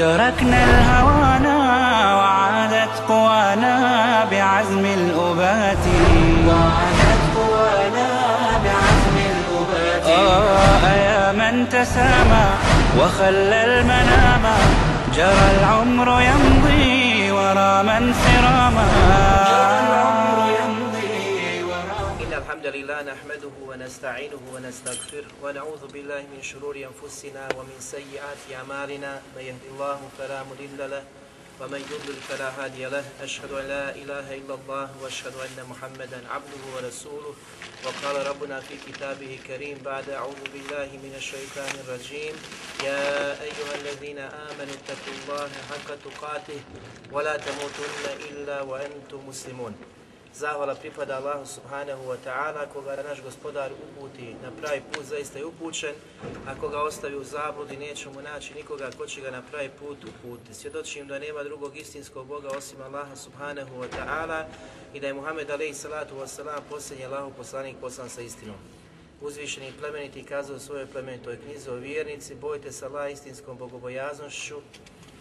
تركنا الهوانا وعادت قوانا بعزم الأبات وعادت قوانا بعزم الأبات آه يا من تسامى وخلى المنام جرى العمر يمضي ورا من سراما الحمد لله نحمده ونستعينه ونستغفره ونعوذ بالله من شرور أنفسنا ومن سيئات أعمالنا من يهد الله فلا مضل له ومن يضلل فلا هادي له أشهد أن لا إله إلا الله وأشهد أن محمدا عبده ورسوله وقال ربنا في كتابه كريم بعد أعوذ بالله من الشيطان الرجيم يا أيها الذين آمنوا اتقوا الله حق تقاته ولا تموتن إلا وأنتم مسلمون Zahvala pripada Allahu subhanahu wa ta'ala, koga naš gospodar uputi na pravi put, zaista je upućen, a koga ostavi u zabludi neće mu naći nikoga ko će ga na pravi put uputi. Svjedočim da nema drugog istinskog Boga osim Allaha subhanahu wa ta'ala i da je Muhammed alaih salatu wa salam posljednji Allahu poslanik poslan sa istinom. Uzvišeni i plemeniti kazao svojoj plemenitoj knjizi o vjernici, bojte se Allah istinskom bogobojaznošću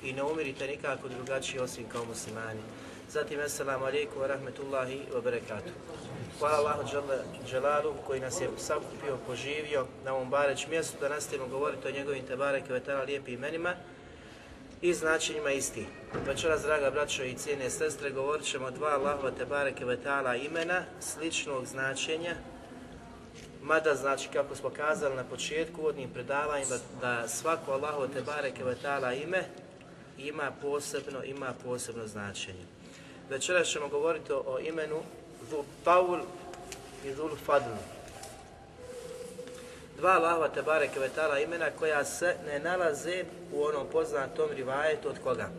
i ne umirite nikako drugačiji osim kao muslimani. Zatim, assalamu alaikum wa rahmetullahi wa barakatuh. Hvala Allahu Đelalu koji nas je sakupio, poživio na ovom bareć mjestu da nastavimo govoriti o njegovim tebareke vetara lijepim imenima i značenjima isti. Večeras, draga braćo i cijene sestre, govorit ćemo dva Allahova tebareke vetala imena sličnog značenja, mada znači kako smo kazali na početku uvodnim predavanjima da svako te tebareke vetala ime ima posebno, ima posebno značenje. Večera ćemo govoriti o imenu Zul Paul i Zul Fadl. Dva lahva Tebare Kvetala imena koja se ne nalaze u onom poznatom rivajetu od koga?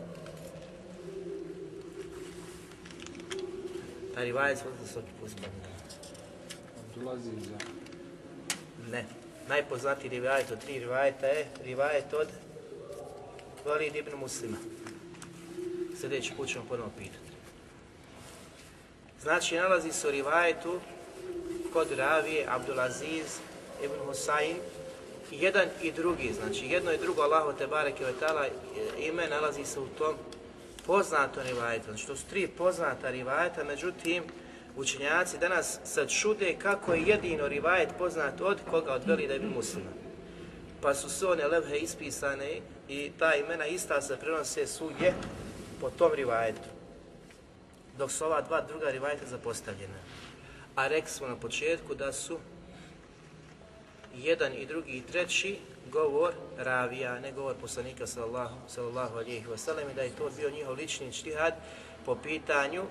Ta rivajet smo se Ne. Najpoznatiji rivajet od tri rivajeta je rivajet od Valid ibn Muslima. Sljedeći put ćemo ponovno pitati. Znači, nalazi se u rivajetu kod Ravije, Abdulaziz, Ibn Husayn, jedan i drugi, znači jedno i drugo Allaho te bareke e, ime nalazi se u tom poznatom rivajetu, znači to su tri poznata rivajeta, međutim učenjaci danas sad šude kako je jedino rivajet poznat od koga od da je Muslima. Pa su sve one levhe ispisane i ta imena ista se prenose svugdje po tom rivajetu dok su ova dva druga rivajta zapostavljena. A rekli smo na početku da su jedan i drugi i treći govor ravija, ne govor poslanika sallallahu, sallallahu wasallam i da je to bio njihov lični čtihad po pitanju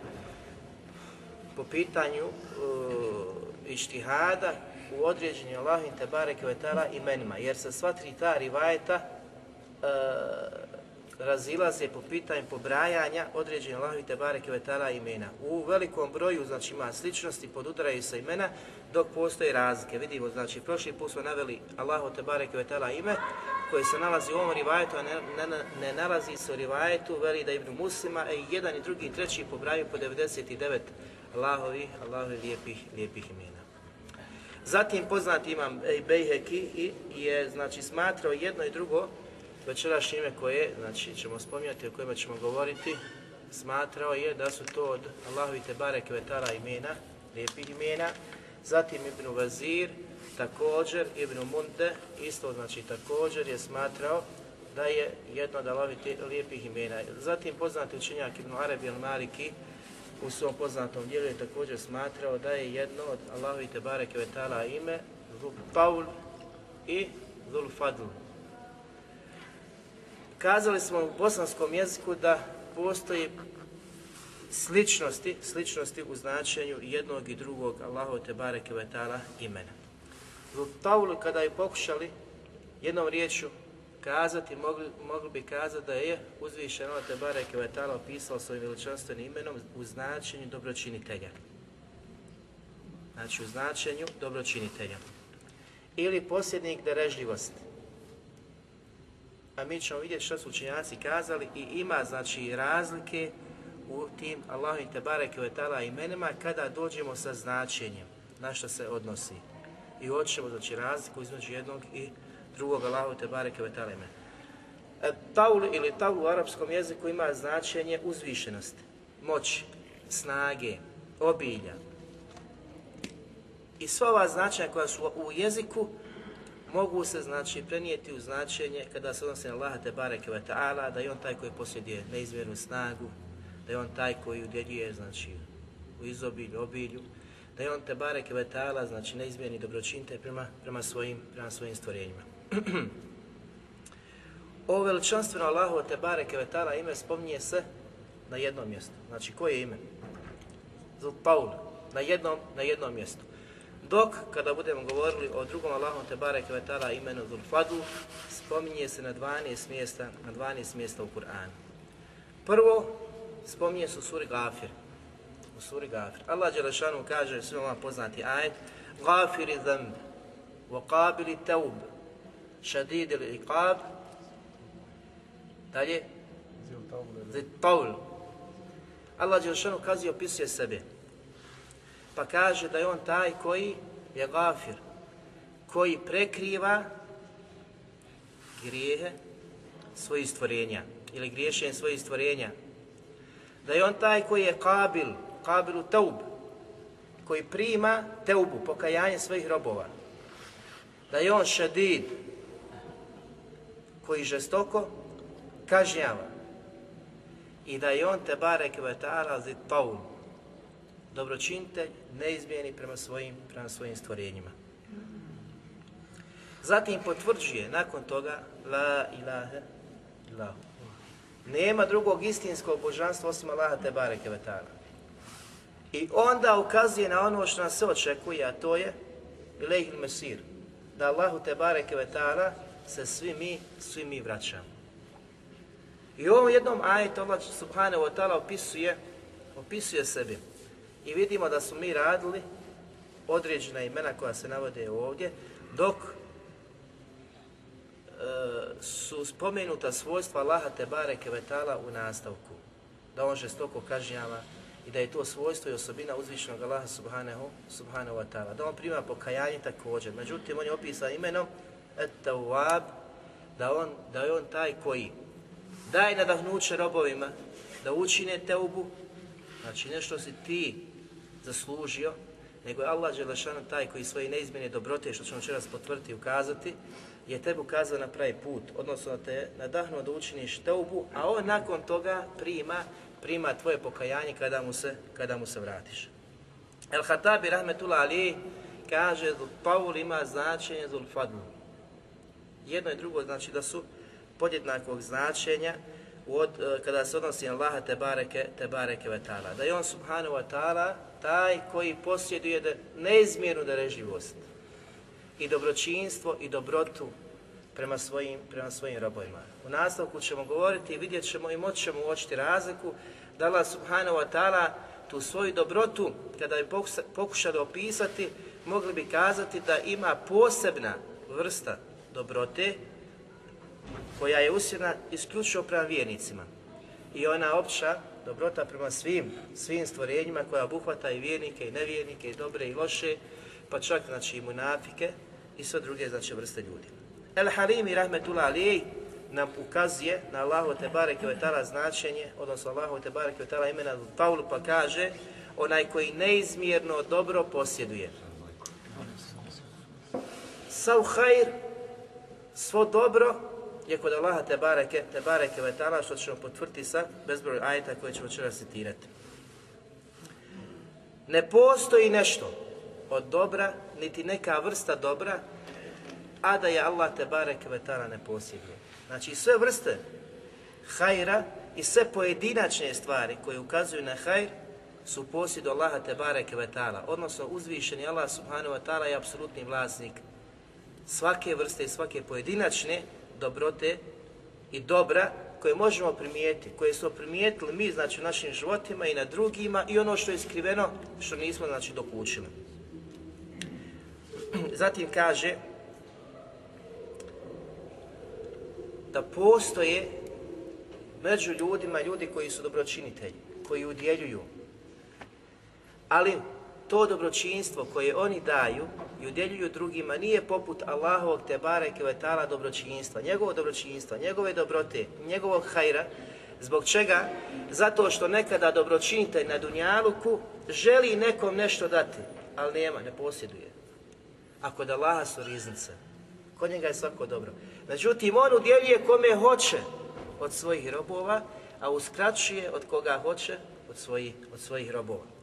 po pitanju uh, ištihada u određenju Allahovim te bareke imenima, jer se sva tri ta rivajeta e, razilaze po pitanju pobrajanja određenih Allahovi Tebare Kvetala imena. U velikom broju znači, ima sličnosti, podudaraju se imena, dok postoje razlike. Vidimo, znači, prošli put smo naveli Allahu Tebare Kvetala ime, koje se nalazi u ovom rivajetu, a ne, ne, nalazi se u rivajetu, veli da Ibnu Muslima, i e, jedan i drugi i treći pobraju po 99 Allahovi, Allahovi lijepih, lijepih imena. Zatim poznati imam Bejheki i je znači smatrao jedno i drugo Večerašnje ime koje znači, ćemo spominjati, o kojima ćemo govoriti, smatrao je da su to od Allahovi Tebare Kvetala imena, lijepih imena, zatim Ibn Vazir, također Ibn Munde, isto znači također je smatrao da je jedno od Allahovi lijepih imena. Zatim poznati učenjak Ibn Arabi al-Mariki, u svom poznatom dijelu je također smatrao da je jedno od Allahovi Tebare Kvetala ime, Paul i Zul Fadl, Kazali smo u bosanskom jeziku da postoji sličnosti, sličnosti u značenju jednog i drugog Allahu te bareke ve imena. kada je pokušali jednom riječju kazati, mogli, mogli bi kazati da je uzvišen Allah te bareke ve opisao svojim veličanstvenim imenom u značenju dobročinitelja. Znači u značenju dobročinitelja. Ili posjednik derežljivosti a mi ćemo vidjeti što su učinjaci kazali i ima znači razlike u tim Allahu i Tebareke vetala imenima kada dođemo sa značenjem na što se odnosi. I oćemo znači razliku između jednog i drugog Allahu te bareke e, Taul ili taul u arapskom jeziku ima značenje uzvišenost moć, snage, obilja. I sva ova značenja koja su u jeziku mogu se znači prenijeti u značenje kada se odnosi na Allah te bareke ta'ala, da je on taj koji posjeduje neizmjernu snagu, da je on taj koji udjeljuje znači u izobilju, obilju, da je on te bareke ve ta'ala znači neizmjerni dobročinte prema, prema, svojim, prema svojim stvorenjima. Ovo veličanstveno Allahu te bareke ve ta'ala ime spominje se na jednom mjestu. Znači koje ime? Paul na jednom, na jednom mjestu. Dok, kada budemo govorili o drugom Allahom te barek vetala imenu Zulfadu, spominje se na 12 mjesta, na 12 mjesta u Kur'anu. Prvo, spominje se u suri Gafir. U suri Gafir. Allah Đelešanu kaže, svima vam poznati ajet, Gafiri dhamb, وقابل التوب شديد iqab, dalje zi taul Allah Đelšanu kazi opisuje sebe pa kaže da je on taj koji je gafir, koji prekriva grijehe svojih stvorenja ili griješenje svojih stvorenja. Da je on taj koji je kabil, u taub, koji prima teubu, pokajanje svojih robova. Da je on šadid, koji žestoko kažnjava. I da je on te barek vetara zi dobročinitelj neizmijeni prema svojim, prema svojim stvorenjima. Zatim potvrđuje nakon toga la illa illahu. Nema drugog istinskog božanstva osim Allaha te bareke I onda ukazuje na ono što nas se očekuje, a to je ilahil mesir. Da Allahu te bareke se svi mi, svi mi vraćamo. I u ovom jednom ajetu Allah subhanahu wa ta'ala opisuje, opisuje sebi i vidimo da su mi radili određena imena koja se navode ovdje, dok e, su spomenuta svojstva Allaha Tebare Kevetala u nastavku. Da on žestoko kažnjava i da je to svojstvo i osobina uzvišenog Allaha Subhanahu, subhanahu wa ta'ala. Da on prima pokajanje također. Međutim, on je opisao imenom et da, on, da je on taj koji daje nadahnuće robovima, da učine teubu, znači nešto si ti zaslužio, nego je Allah taj koji svoje neizmjene dobrote, što ćemo čeras potvrditi i ukazati, je tebu ukazao na pravi put, odnosno te nadahnuo da učiniš teubu, a on nakon toga prima, prima tvoje pokajanje kada mu se, kada mu se vratiš. El Hatabi Rahmetullah Ali kaže Paul ima značenje Zulfadlu. Jedno i drugo znači da su podjednakog značenja, od, e, kada se odnosi na te bareke, te bareke ve Da je on subhanahu wa ta'ala taj koji posjeduje da neizmjernu darežljivost i dobročinstvo i dobrotu prema svojim, prema svojim robojima. U nastavku ćemo govoriti i vidjet ćemo i moći ćemo uočiti razliku da Allah subhanahu wa ta'ala tu svoju dobrotu, kada bi pokušali opisati, mogli bi kazati da ima posebna vrsta dobrote koja je usjena isključivo prema vjernicima. I ona opća dobrota prema svim, svim stvorenjima koja obuhvata i vjernike i nevjernike i dobre i loše, pa čak znači i munafike i sve druge znači vrste ljudi. El i rahmetullah Ali nam ukazuje na Allahu te Kvetala značenje, odnosno Allahu te bareke imena imena paulu pa kaže onaj koji neizmjerno dobro posjeduje. Sav hajr, svo dobro je kod Allaha te bareke, te bareke vetala, što ćemo potvrditi sa bezbroj ajta koje ćemo čera citirati. Ne postoji nešto od dobra, niti neka vrsta dobra, a da je Allah te bareke ne posjeduje. Znači sve vrste hajra i sve pojedinačne stvari koje ukazuju na hajr su posjed Allaha te bareke vetala. Odnosno uzvišeni Allah subhanahu wa ta'ala je apsolutni vlasnik svake vrste i svake pojedinačne dobrote i dobra koje možemo primijetiti, koje smo primijetili mi znači u našim životima i na drugima i ono što je skriveno što nismo znači dokučili. Zatim kaže da postoje među ljudima ljudi koji su dobročinitelji, koji udjeljuju. Ali to dobročinstvo koje oni daju i udjeljuju drugima nije poput Allahovog tebara i kvetala dobročinstva, njegovo dobročinstva, njegove dobrote, njegovog hajra, Zbog čega? Zato što nekada dobročinitelj na Dunjaluku želi nekom nešto dati, ali nema, ne posjeduje. Ako da Allaha su riznice. Kod njega je svako dobro. Međutim, on udjeljuje kome hoće od svojih robova, a uskraćuje od koga hoće od svojih, od svojih robova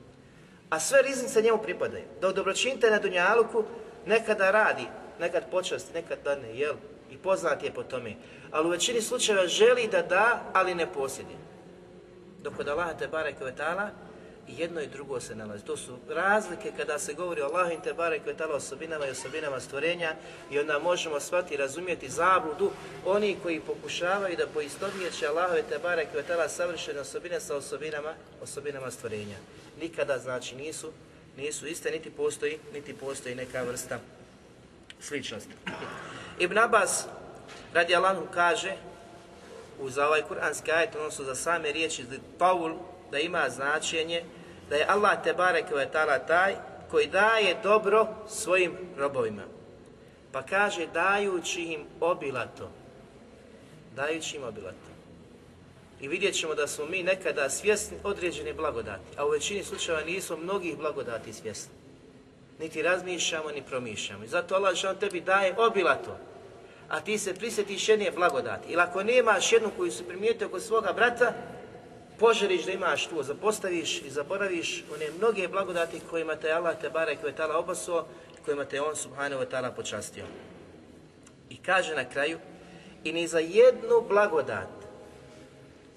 a sve riznice njemu pripadaju. Dok dobročinite na Dunjaluku nekada radi, nekad počasti, nekad da ne, jel? I poznat je po tome. Ali u većini slučajeva želi da da, ali ne posjedi. Dok od Allaha te i jedno i drugo se nalazi. To su razlike kada se govori o Allahu i Tebare koje osobinama i osobinama stvorenja i onda možemo shvati i razumjeti zabludu oni koji pokušavaju da poistovjeće Allahu i Tebare kvetala savršene osobine sa osobinama, osobinama stvorenja nikada znači nisu, nisu iste, niti postoji, niti postoji neka vrsta sličnosti. Ibn Abbas radi Allahu kaže uz za ovaj kuranski ajet, odnosno za same riječi Paul, da ima značenje da je Allah te barek ve taj koji daje dobro svojim robovima. Pa kaže dajući im obilato. Dajući im obilato. I vidjet ćemo da smo mi nekada svjesni određene blagodati, a u većini slučajeva nismo mnogih blagodati svjesni. Niti razmišljamo, ni promišljamo. I zato Allah što on tebi daje obilato, a ti se prisjetiš jedne blagodati. Ili ako nemaš jednu koju si primijetio kod svoga brata, poželiš da imaš tu, zapostaviš i zaboraviš one mnoge blagodati kojima te Allah te koje je Tala obasuo, kojima te on subhanahu wa ta'ala počastio. I kaže na kraju, i ni za jednu blagodat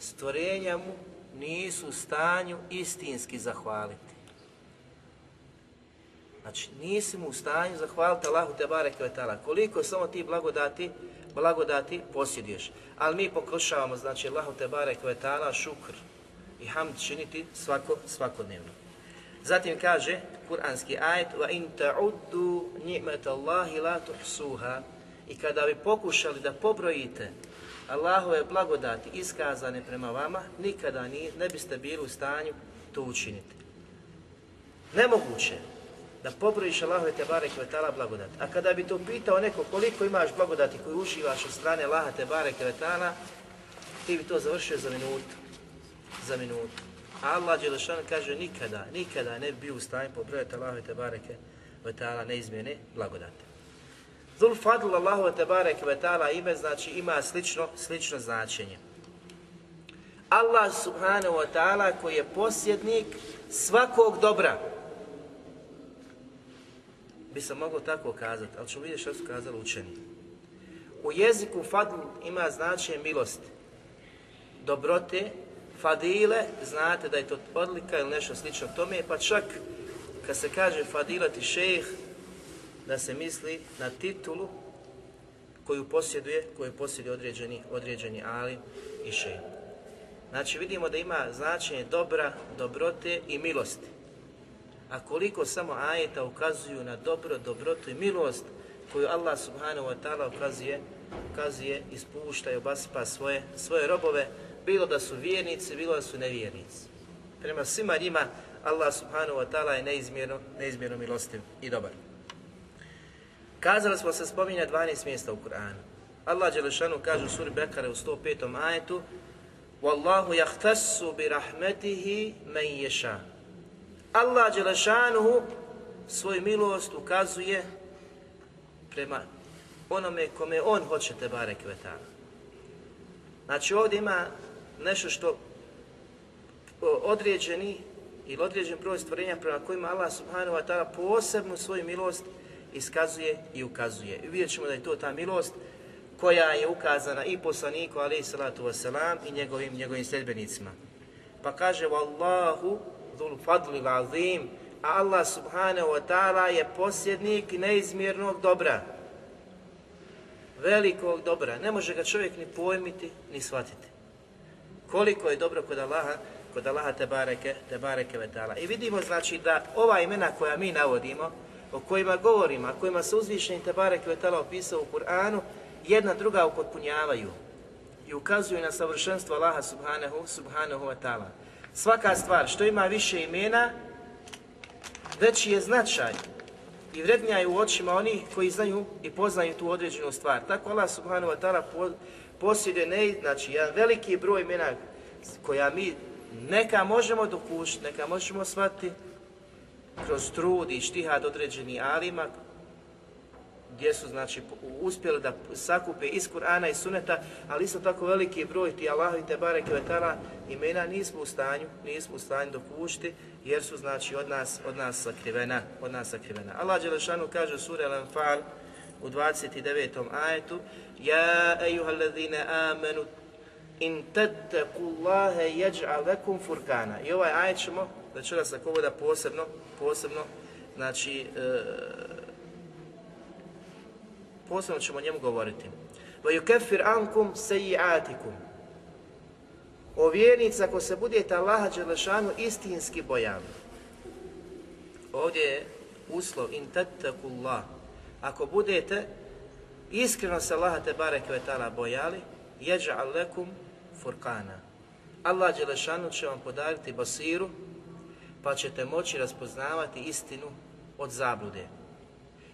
stvorenja mu nisu u stanju istinski zahvaliti. Znači, nisi mu u stanju zahvaliti Allahu te bare Koliko samo ti blagodati, blagodati posjeduješ. Ali mi pokušavamo, znači, Allahu te bare vetala, šukr i hamd činiti svako, svakodnevno. Zatim kaže kuranski ajet wa in ta'uddu اللَّهِ la tuhsuha i kada bi pokušali da pobrojite Allahove blagodati iskazane prema vama, nikada ni, ne biste bili u stanju to učiniti. Nemoguće da pobrojiš Allahove Tebare Kvetala blagodati. A kada bi to pitao neko koliko imaš blagodati koji uživaš od strane Allaha Tebare Kvetala, ti bi to završio za minutu. Za minutu. A Allah Đelešan kaže nikada, nikada ne bi bio u stanju pobrojati Allahove Tebare ne neizmjene blagodati. Zul fadl Allahu te barek taala ime znači ima slično, slično značenje. Allah subhanahu wa ta'ala koji je posjednik svakog dobra. Bi se moglo tako kazati, ali ćemo vidjeti što su kazali učeni. U jeziku fadl ima značenje milosti, dobrote, fadile, znate da je to odlika ili nešto slično tome, pa čak kad se kaže fadilati šejh, da se misli na titulu koju posjeduje, koju posjeduje određeni, određeni ali i še. Znači vidimo da ima značenje dobra, dobrote i milosti. A koliko samo ajeta ukazuju na dobro, dobrotu i milost koju Allah subhanahu wa ta'ala ukazuje, ukazuje, ispušta i obaspa svoje, svoje robove, bilo da su vjernici, bilo da su nevjernici. Prema svima njima Allah subhanahu wa ta'ala je neizmjerno, neizmjerno milostiv i dobar. Kazali smo se spominja 12 mjesta u Kur'anu. Allah Đelešanu kaže u suri Bekare u 105. ajetu Wallahu jahtasu bi rahmetihi men ješa. Allah svoju milost ukazuje prema onome kome on hoće te barek Znači ovdje ima nešto što određeni ili određen broj stvorenja prema kojima Allah subhanahu wa ta'ala posebnu svoju milost iskazuje i ukazuje. I vidjet ćemo da je to ta milost koja je ukazana i poslaniku alaih salatu wasalam i njegovim, njegovim sljedbenicima. Pa kaže Wallahu dhul fadlil azim, a Allah subhanahu wa ta'ala je posjednik neizmjernog dobra. Velikog dobra. Ne može ga čovjek ni pojmiti, ni shvatiti. Koliko je dobro kod Allaha, kod Allaha te bareke, te bareke I vidimo znači da ova imena koja mi navodimo, o kojima govorimo, a kojima se uzvišeni Tebarek Vetala opisao u Kur'anu, jedna druga upotpunjavaju i ukazuju na savršenstvo Allaha subhanahu, subhanahu wa ta'ala. Svaka stvar što ima više imena, veći je značaj i vrednija je u očima onih koji znaju i poznaju tu određenu stvar. Tako Allah subhanahu wa ta'ala posjeduje ne, znači, jedan veliki broj imena koja mi neka možemo dokušiti, neka možemo shvatiti, kroz i štihad određeni alima, gdje su znači uspjeli da sakupe iz Kur'ana i Suneta, ali isto tako veliki broj ti Allahu i Tebare Kvetala imena nismo u stanju, nismo u stanju dopušti jer su znači od nas, od nas sakrivena, od nas sakrivena. Allah Đelešanu kaže u Al-Anfal u 29. ajetu Ja ejuha amenu in tattaku yaj'al lakum furkana. I ovaj ajet ćemo večeras ako da posebno, posebno, znači, e, posebno ćemo o njemu govoriti. وَيُكَفِّرْ عَنْكُمْ سَيِّعَاتِكُمْ O vjernica ako se budete Allaha Đelešanu istinski bojali. Ovdje je uslov in tattakullah. Ako budete iskreno se Allaha te Tala bojali, يَجْعَلْ lekum furkana. Allah Đelešanu će vam podariti basiru, pa ćete moći raspoznavati istinu od zablude.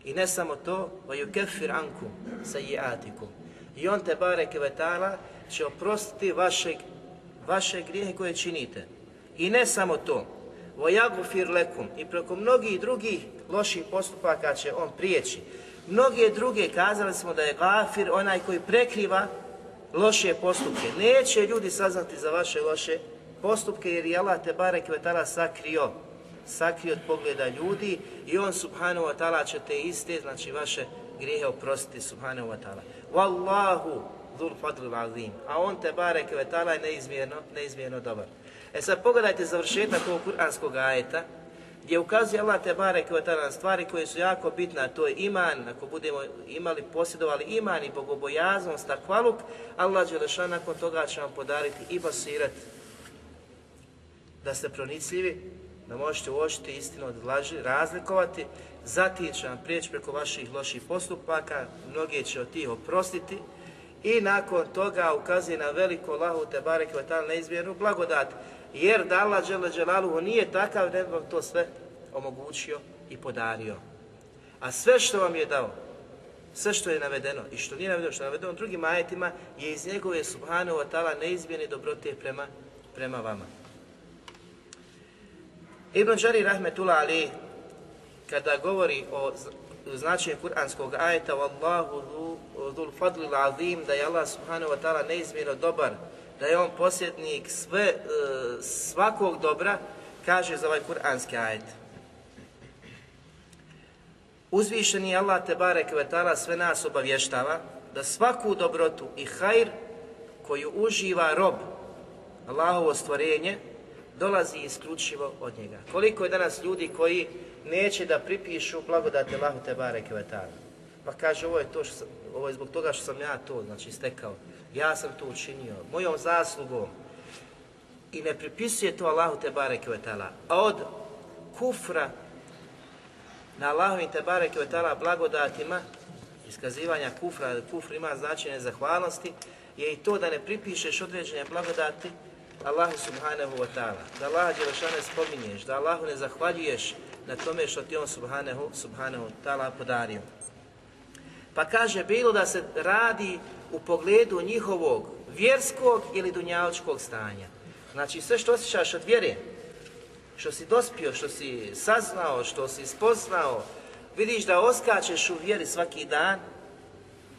I ne samo to, anku sa jiatiku. I on te barek vetala će oprostiti vaše, vaše grijehe koje činite. I ne samo to, fir lekum. I preko mnogih drugih loših postupaka će on prijeći. Mnoge druge kazali smo da je gafir onaj koji prekriva loše postupke. Neće ljudi saznati za vaše loše postupke jer je Allah te Kvetala sakrio sakrio od pogleda ljudi i on subhanahu wa ta'ala će te iste, znači vaše grijehe oprostiti subhanahu wa ta'ala. Wallahu dhul A on te bare je neizmjerno, neizmjerno dobar. E sad pogledajte završetak ovog kuranskog ajeta gdje ukazuje Allah te stvari koje su jako bitne, a to je iman, ako budemo imali, posjedovali iman i bogobojaznost, takvaluk, Allah Đelešan nakon toga će vam podariti i basirat da ste pronicljivi, da možete uočiti istinu od laži, razlikovati, zatim će vam prijeći preko vaših loših postupaka, mnoge će od tih oprostiti i nakon toga ukazuje na veliko lahu te barek i neizmjernu blagodat, jer da Allah dželaluhu nije takav, ne bi vam to sve omogućio i podario. A sve što vam je dao, sve što je navedeno i što nije navedeno, što je navedeno drugim ajetima, je iz njegove suhane vatala neizmjerni neizmjerni dobrote prema, prema vama. Ibn Đari Rahmetullah Ali, kada govori o značenju kuranskog ajeta Wallahu dhul fadlil azim, da je Allah subhanahu wa ta'ala neizmjerno dobar, da je on posjednik sve, e, svakog dobra, kaže za ovaj kuranski ajet. Uzvišeni Allah te barek ta'ala sve nas obavještava da svaku dobrotu i hajr koju uživa rob, Allahovo stvorenje, dolazi isključivo od njega. Koliko je danas ljudi koji neće da pripišu blagodati Allahu te bareke Pa kaže ovo je to što, ovo je zbog toga što sam ja to znači stekao. Ja sam to učinio mojom zaslugom. I ne pripisuje to Allahu te bareke A od kufra na Allahu te bareke blagodatima iskazivanja kufra, kufr ima značenje zahvalnosti, je i to da ne pripišeš određene blagodati Allah subhanahu wa ta'ala, da Allaha Đelešana spominješ, da Allahu ne zahvaljuješ na tome što ti on subhanahu, subhanahu wa ta'ala podario. Pa kaže, bilo da se radi u pogledu njihovog vjerskog ili dunjaločkog stanja. Znači sve što osjećaš od vjere, što si dospio, što si saznao, što si spoznao, vidiš da oskačeš u vjeri svaki dan,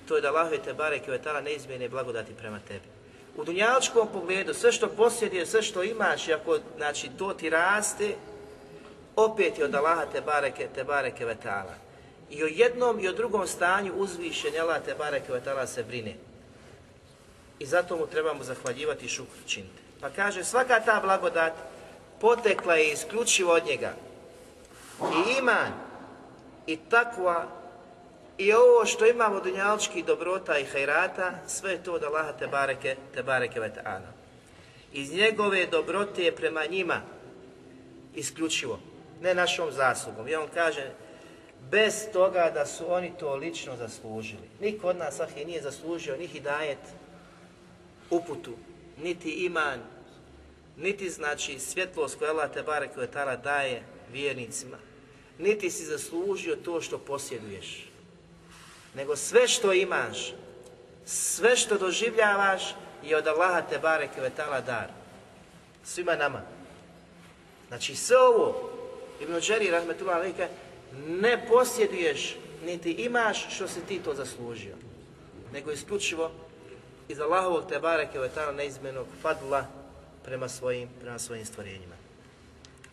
to je da Allahu te barek i neizmjene blagodati prema tebi. U dunjaličkom pogledu, sve što posjeduje, sve što imaš, ako znači, to ti raste, opet je od Allaha te bareke, te bareke vetala. I o jednom i o drugom stanju uzvišen Allaha te bareke vetala se brine. I zato mu trebamo zahvaljivati i Pa kaže, svaka ta blagodat potekla je isključivo od njega. I iman i takva i ovo što imamo dunjalčkih dobrota i hajrata, sve je to od Allaha te bareke, te bareke ve ta'ala. Iz njegove dobrote je prema njima isključivo, ne našom zaslugom. I on kaže, bez toga da su oni to lično zaslužili. Niko od nas ahi nije zaslužio ni hidajet, uputu, niti iman, niti znači svjetlost koja Allah te bareke ve ta'ala daje vjernicima. Niti si zaslužio to što posjeduješ nego sve što imaš, sve što doživljavaš je od Allaha te barek vetala dar. Svima nama. Znači sve ovo, Ibn Đeri rahmetullah ne posjeduješ niti imaš što si ti to zaslužio, nego isključivo iz Allahovog te bareke vetala neizmenog fadla prema svojim, prema svojim stvorenjima.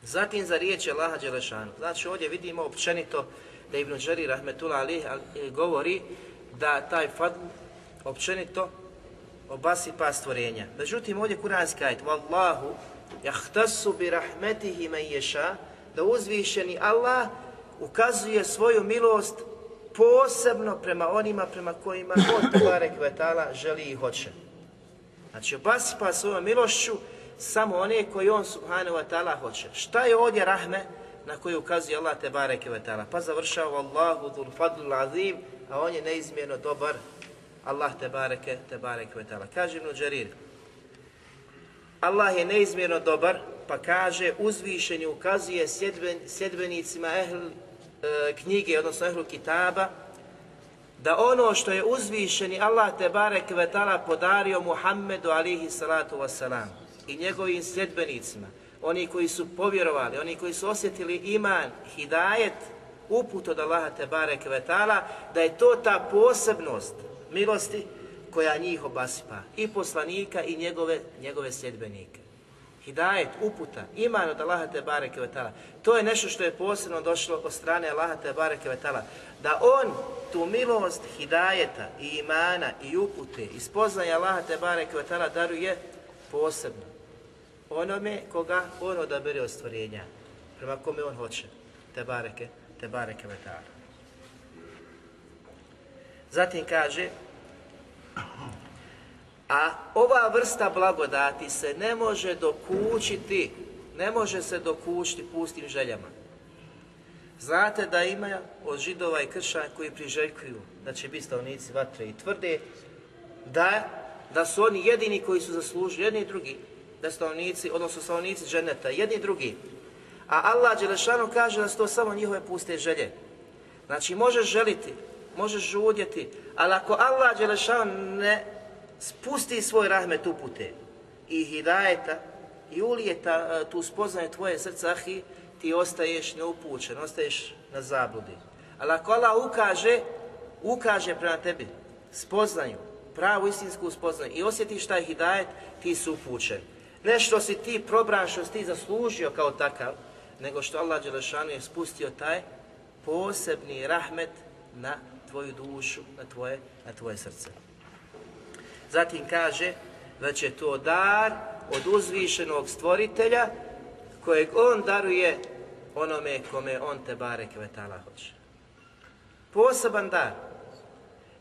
Zatim za riječ Allaha Đelešanu. Znači ovdje vidimo općenito da Ibn Đari Rahmetullah Ali e, govori da taj fadl općenito obasipa stvorenja. Međutim, ovdje kuranski ajit, Wallahu jahtasu bi rahmetihi me ješa, da uzvišeni Allah ukazuje svoju milost posebno prema onima prema kojima on Tebare Kvetala želi i hoće. Znači, obasipa svojom milošću samo one koji on Subhanahu Wa Ta'ala hoće. Šta je ovdje rahme? na koju ukazuje Allah te bareke vetala. Pa završava Allahu dhul fadlul azim, a on je neizmjerno dobar. Allah te bareke te bareke vetala. Kaže Ibn Allah je neizmjerno dobar, pa kaže uzvišeni ukazuje sjedben, sjedbenicima ehl, e, knjige, odnosno ehlu kitaba, da ono što je uzvišeni Allah te barek vetala podario Muhammedu alihi salatu wasalam i njegovim sljedbenicima, oni koji su povjerovali, oni koji su osjetili iman, hidajet, uput od Allaha te Kvetala, da je to ta posebnost milosti koja njih obasipa i poslanika i njegove, njegove sljedbenike. Hidajet, uputa, iman od Allaha te Kvetala, To je nešto što je posebno došlo od strane Allaha te Kvetala, Da on tu milost hidajeta i imana i upute i spoznaje Allaha te Kvetala daruje posebno onome koga on odabere od stvorenja, prema kome on hoće, te bareke, te bareke Zatim kaže, a ova vrsta blagodati se ne može dokučiti, ne može se dokućiti pustim željama. Znate da ima od židova i krša koji priželjkuju da će biti stavnici vatre i tvrde da, da su oni jedini koji su zaslužili, jedni i drugi, da stanovnici, odnosno stanovnici dženeta, jedni i drugi. A Allah Đelešanu kaže da su to samo njihove puste želje. Znači možeš želiti, možeš žudjeti, ali ako Allah Đelešanu ne spusti svoj rahmet upute i hidajeta i ulijeta e, tu spoznaju tvoje srca, ahi, ti ostaješ neupućen, ostaješ na zabludi. Ali ako Allah ukaže, ukaže prema tebi spoznaju, pravu istinsku spoznaju i osjetiš taj hidajet, ti su upućeni. Ne što si ti probran, što si ti zaslužio kao takav, nego što Allah Đelešanu je spustio taj posebni rahmet na tvoju dušu, na tvoje, na tvoje srce. Zatim kaže, da je to dar od uzvišenog stvoritelja kojeg on daruje onome kome on te bare kvetala hoće. Poseban dar.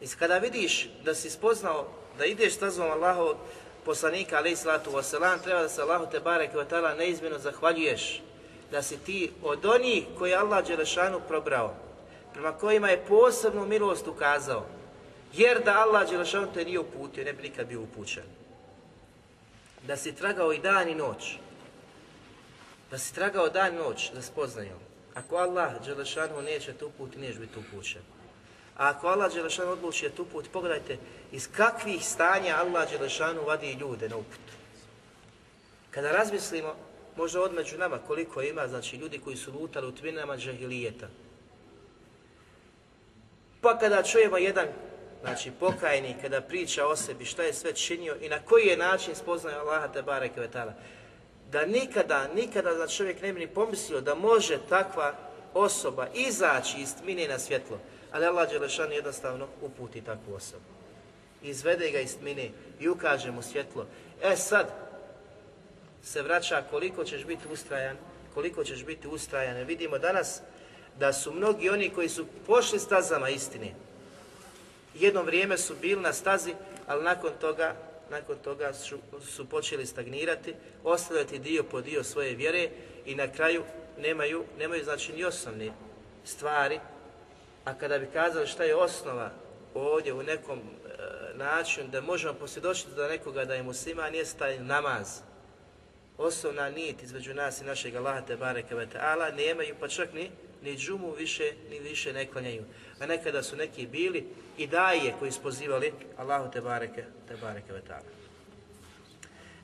I kada vidiš da si spoznao da ideš stazom Allahovog poslanika alaih salatu wasalam, treba da se Allahu te barek vatala neizmjeno zahvaljuješ da si ti od onih koji je Allah Đelešanu probrao, prema kojima je posebnu milost ukazao, jer da Allah Đelešanu te nije uputio, ne bi nikad bio upućen. Da si tragao i dan i noć, da si tragao dan i noć da spoznaju. Ako Allah Đelešanu neće te uputi, niješ biti upućen. A ako Allah Đelešanu odluči tu put, pogledajte iz kakvih stanja Allah Đelešanu vadi ljude na uput. Kada razmislimo, možda odmeđu nama koliko ima, znači ljudi koji su lutali u tminama džahilijeta. Pa kada čujemo jedan, znači pokajni, kada priča o sebi šta je sve činio i na koji je način spoznao Allaha te bareke da nikada, nikada za čovjek ne bi ni pomislio da može takva osoba izaći iz tmine na svjetlo ali Allah Đelešan jednostavno uputi takvu osobu. Izvede ga iz tmine i ukaže mu svjetlo. E sad se vraća koliko ćeš biti ustrajan, koliko ćeš biti ustrajan. E, vidimo danas da su mnogi oni koji su pošli stazama istine. Jedno vrijeme su bili na stazi, ali nakon toga, nakon toga su, počeli stagnirati, ostavljati dio po dio svoje vjere i na kraju nemaju, nemaju znači ni osnovne stvari a kada bi kazali šta je osnova ovdje u nekom e, načinu da možemo posvjedočiti do nekoga da je muslima, nije taj namaz. Osnovna nit između nas i našeg Allaha te bareke ve taala nemaju pa čak ni ni džumu više ni više ne klanjaju. A nekada su neki bili i daje koji spozivali Allahu te bareke te bareke ve taala.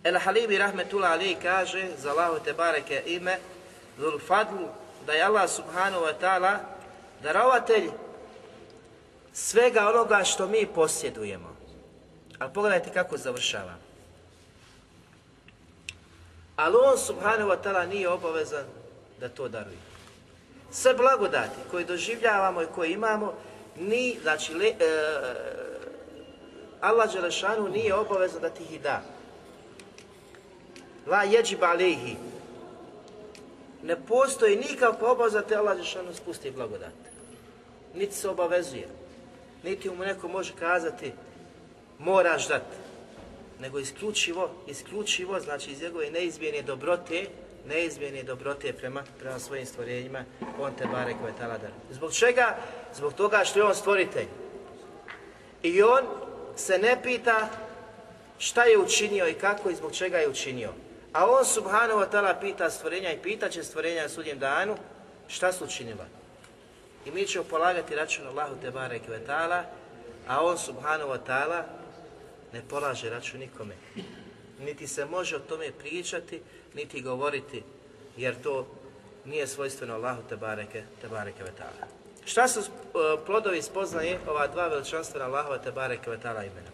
El Halibi rahmetullah kaže za Allahu te bareke ime Zul fadlu, da je Allah subhanahu wa ta'ala darovatelj svega onoga što mi posjedujemo. Ali pogledajte kako završava. Ali on, subhanahu wa ta'ala, nije obavezan da to daruje. Sve blagodati koje doživljavamo i koje imamo, ni, znači, le, e, Allah nije obavezan da ti ih da. La jeđi Ne postoji nikakva obaveza da te Allah Đelešanu spusti blagodat niti se obavezuje, niti mu neko može kazati moraš dati, nego isključivo, isključivo, znači iz njegove neizmjene dobrote, neizmjene dobrote prema, prema svojim stvorenjima, on te bare koje tala dar. Zbog čega? Zbog toga što je on stvoritelj. I on se ne pita šta je učinio i kako i zbog čega je učinio. A on subhanahu tala pita stvorenja i pita će stvorenja na sudnjem danu šta su učinila. I mi ćemo polagati račun Allahu te i Kvetala, a on Subhanahu Wa ne polaže račun nikome. Niti se može o tome pričati, niti govoriti, jer to nije svojstveno Allahu te Tebareke Vetala. Šta su e, plodovi spoznaje ova dva veličanstvena Allahova Tebareke Vetala imena?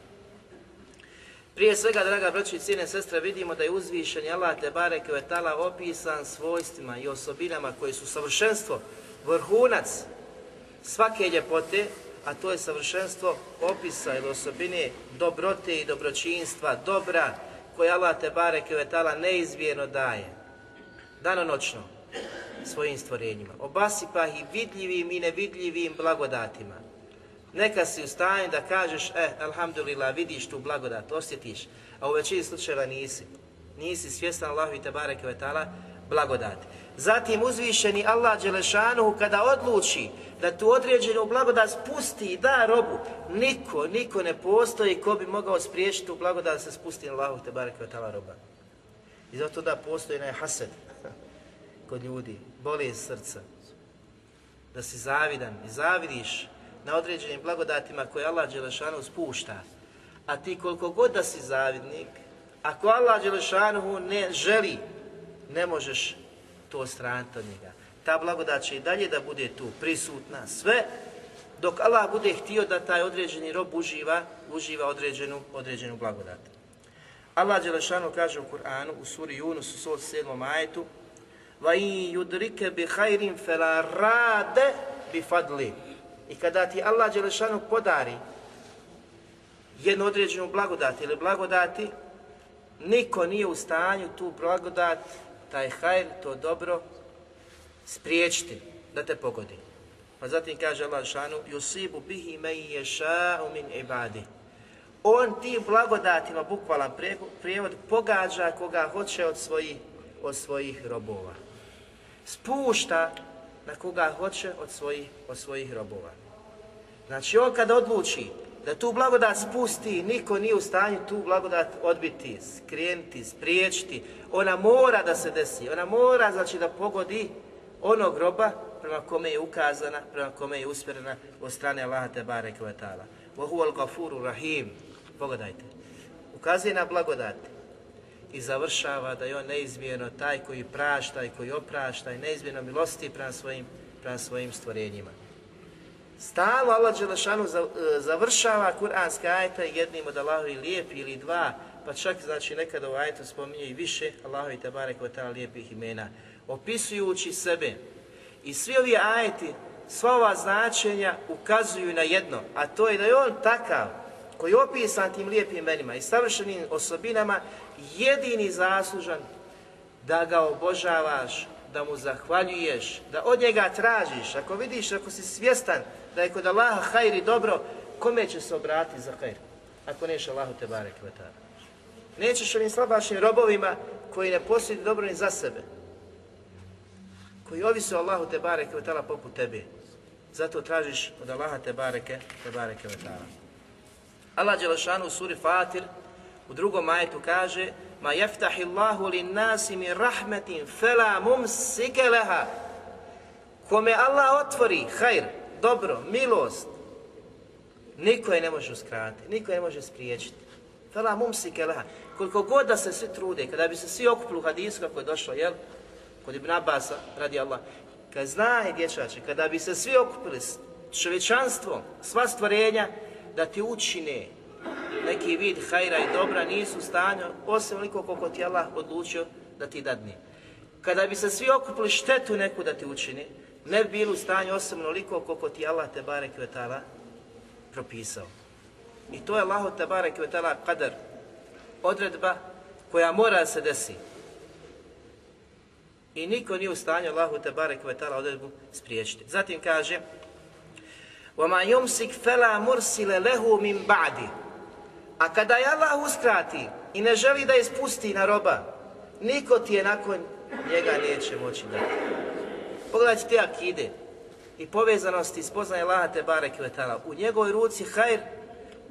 Prije svega, draga braći i cijene sestre, vidimo da je uzvišen Allah Tebareke Vetala opisan svojstvima i osobinama koji su savršenstvo, vrhunac svake ljepote, a to je savršenstvo opisa ili osobine dobrote i dobročinstva, dobra koje Allah te bareke vetala neizvijeno daje, danonočno, svojim stvorenjima. Obasipa ih vidljivim i nevidljivim blagodatima. Neka si u stanju da kažeš, eh, alhamdulillah, vidiš tu blagodat, osjetiš, a u većini slučajeva nisi. Nisi svjestan Allahu i te bareke vetala blagodati. Zatim uzvišeni Allah Đelešanuhu kada odluči da tu određenu blagodat spusti i da robu, niko, niko ne postoji ko bi mogao spriječiti tu blagodat da se spusti Allahu te je tala roba. I zato da postoji najhaset hased kod ljudi, boli iz srca, da si zavidan i zavidiš na određenim blagodatima koje Allah Đelešanu spušta. A ti koliko god da si zavidnik, ako Allah Đelešanu ne želi, ne možeš to odstraniti od njega. Ta blagodat će i dalje da bude tu prisutna, sve dok Allah bude htio da taj određeni rob uživa, uživa određenu, određenu blagodat. Allah Đelešanu kaže u Kur'anu, u suri Yunus, u suri 7. majetu, وَاِنْ يُدْرِكَ بِحَيْرٍ فَلَا I kada ti Allah Đelešanu podari jednu određenu blagodat ili blagodati, niko nije u stanju tu blagodat taj hajr, to dobro spriječiti da te pogodi. Pa zatim kaže Allah šanu, yusibu bihi men yasha'u min ibadi. On tim blagodatima, bukvalan prijevod, pogađa koga hoće od svojih, od svojih robova. Spušta na koga hoće od svojih, od svojih robova. Znači on kada odluči da tu blagodat spusti, niko nije u stanju tu blagodat odbiti, skrijenti, spriječiti. Ona mora da se desi, ona mora znači da pogodi onog groba prema kome je ukazana, prema kome je usmjerena od strane Allaha te i ve taala. Wa al rahim. Pogledajte. Ukazuje na blagodati i završava da je on neizmjerno taj koji prašta i koji oprašta i neizmjerno milosti prema svojim, prema svojim stvorenjima. Stalo Allah Đelešanu e, završava kuranske ajete jednim od Allahovi lijepi ili dva, pa čak znači nekada u ajetu spominje i više Allahovi Tebare ta lijepih imena, opisujući sebe. I svi ovi ajeti, sva ova značenja ukazuju na jedno, a to je da je on takav koji je opisan tim lijepim imenima i savršenim osobinama jedini zaslužan da ga obožavaš, da mu zahvaljuješ, da od njega tražiš, ako vidiš, ako si svjestan da je kod Allaha Hajri dobro, kome će se obratiti za hajr? Ako neš Allahu te barek vatara. Nećeš ovim slabašim robovima koji ne posjeduju dobro ni za sebe. Koji ovise o Allahu te bareke vatara poput tebe. Zato tražiš od Allaha te bareke, te bareke vatara. Allah Đelešanu u suri Fatir u drugom majetu kaže Ma jeftahi Allahu li nasi mi rahmetin fela mum leha Kome Allah otvori, hajr, dobro, milost, niko je ne može uskratiti, niko je ne može spriječiti. Fela mumsike Koliko god da se svi trude, kada bi se svi okupili u hadisu kako je došlo, jel? Kod Ibn Abbas, radi Allah. Kad zna je dječače, kada bi se svi okupili s sva stvorenja, da ti učine neki vid hajra i dobra nisu u stanju, osim veliko koliko ti Allah odlučio da ti dadni. Kada bi se svi okupili štetu neku da ti učini, ne bi bili u stanju osobno liko koliko ti Allah te vetala propisao. I to je Allah te bare kvetala kadar, odredba koja mora se desiti. I niko nije u stanju Allahu te barek vetala odredbu spriječiti. Zatim kaže وَمَا يُمْسِكْ فَلَا مُرْسِلَ لَهُ مِنْ بَعْدِ A kada je Allah uskrati i ne želi da ispusti na roba, niko ti je nakon njega neće moći dati. Pogledajte te akide i povezanosti spoznaje lahate, te Kvetala. U njegovoj ruci hajr,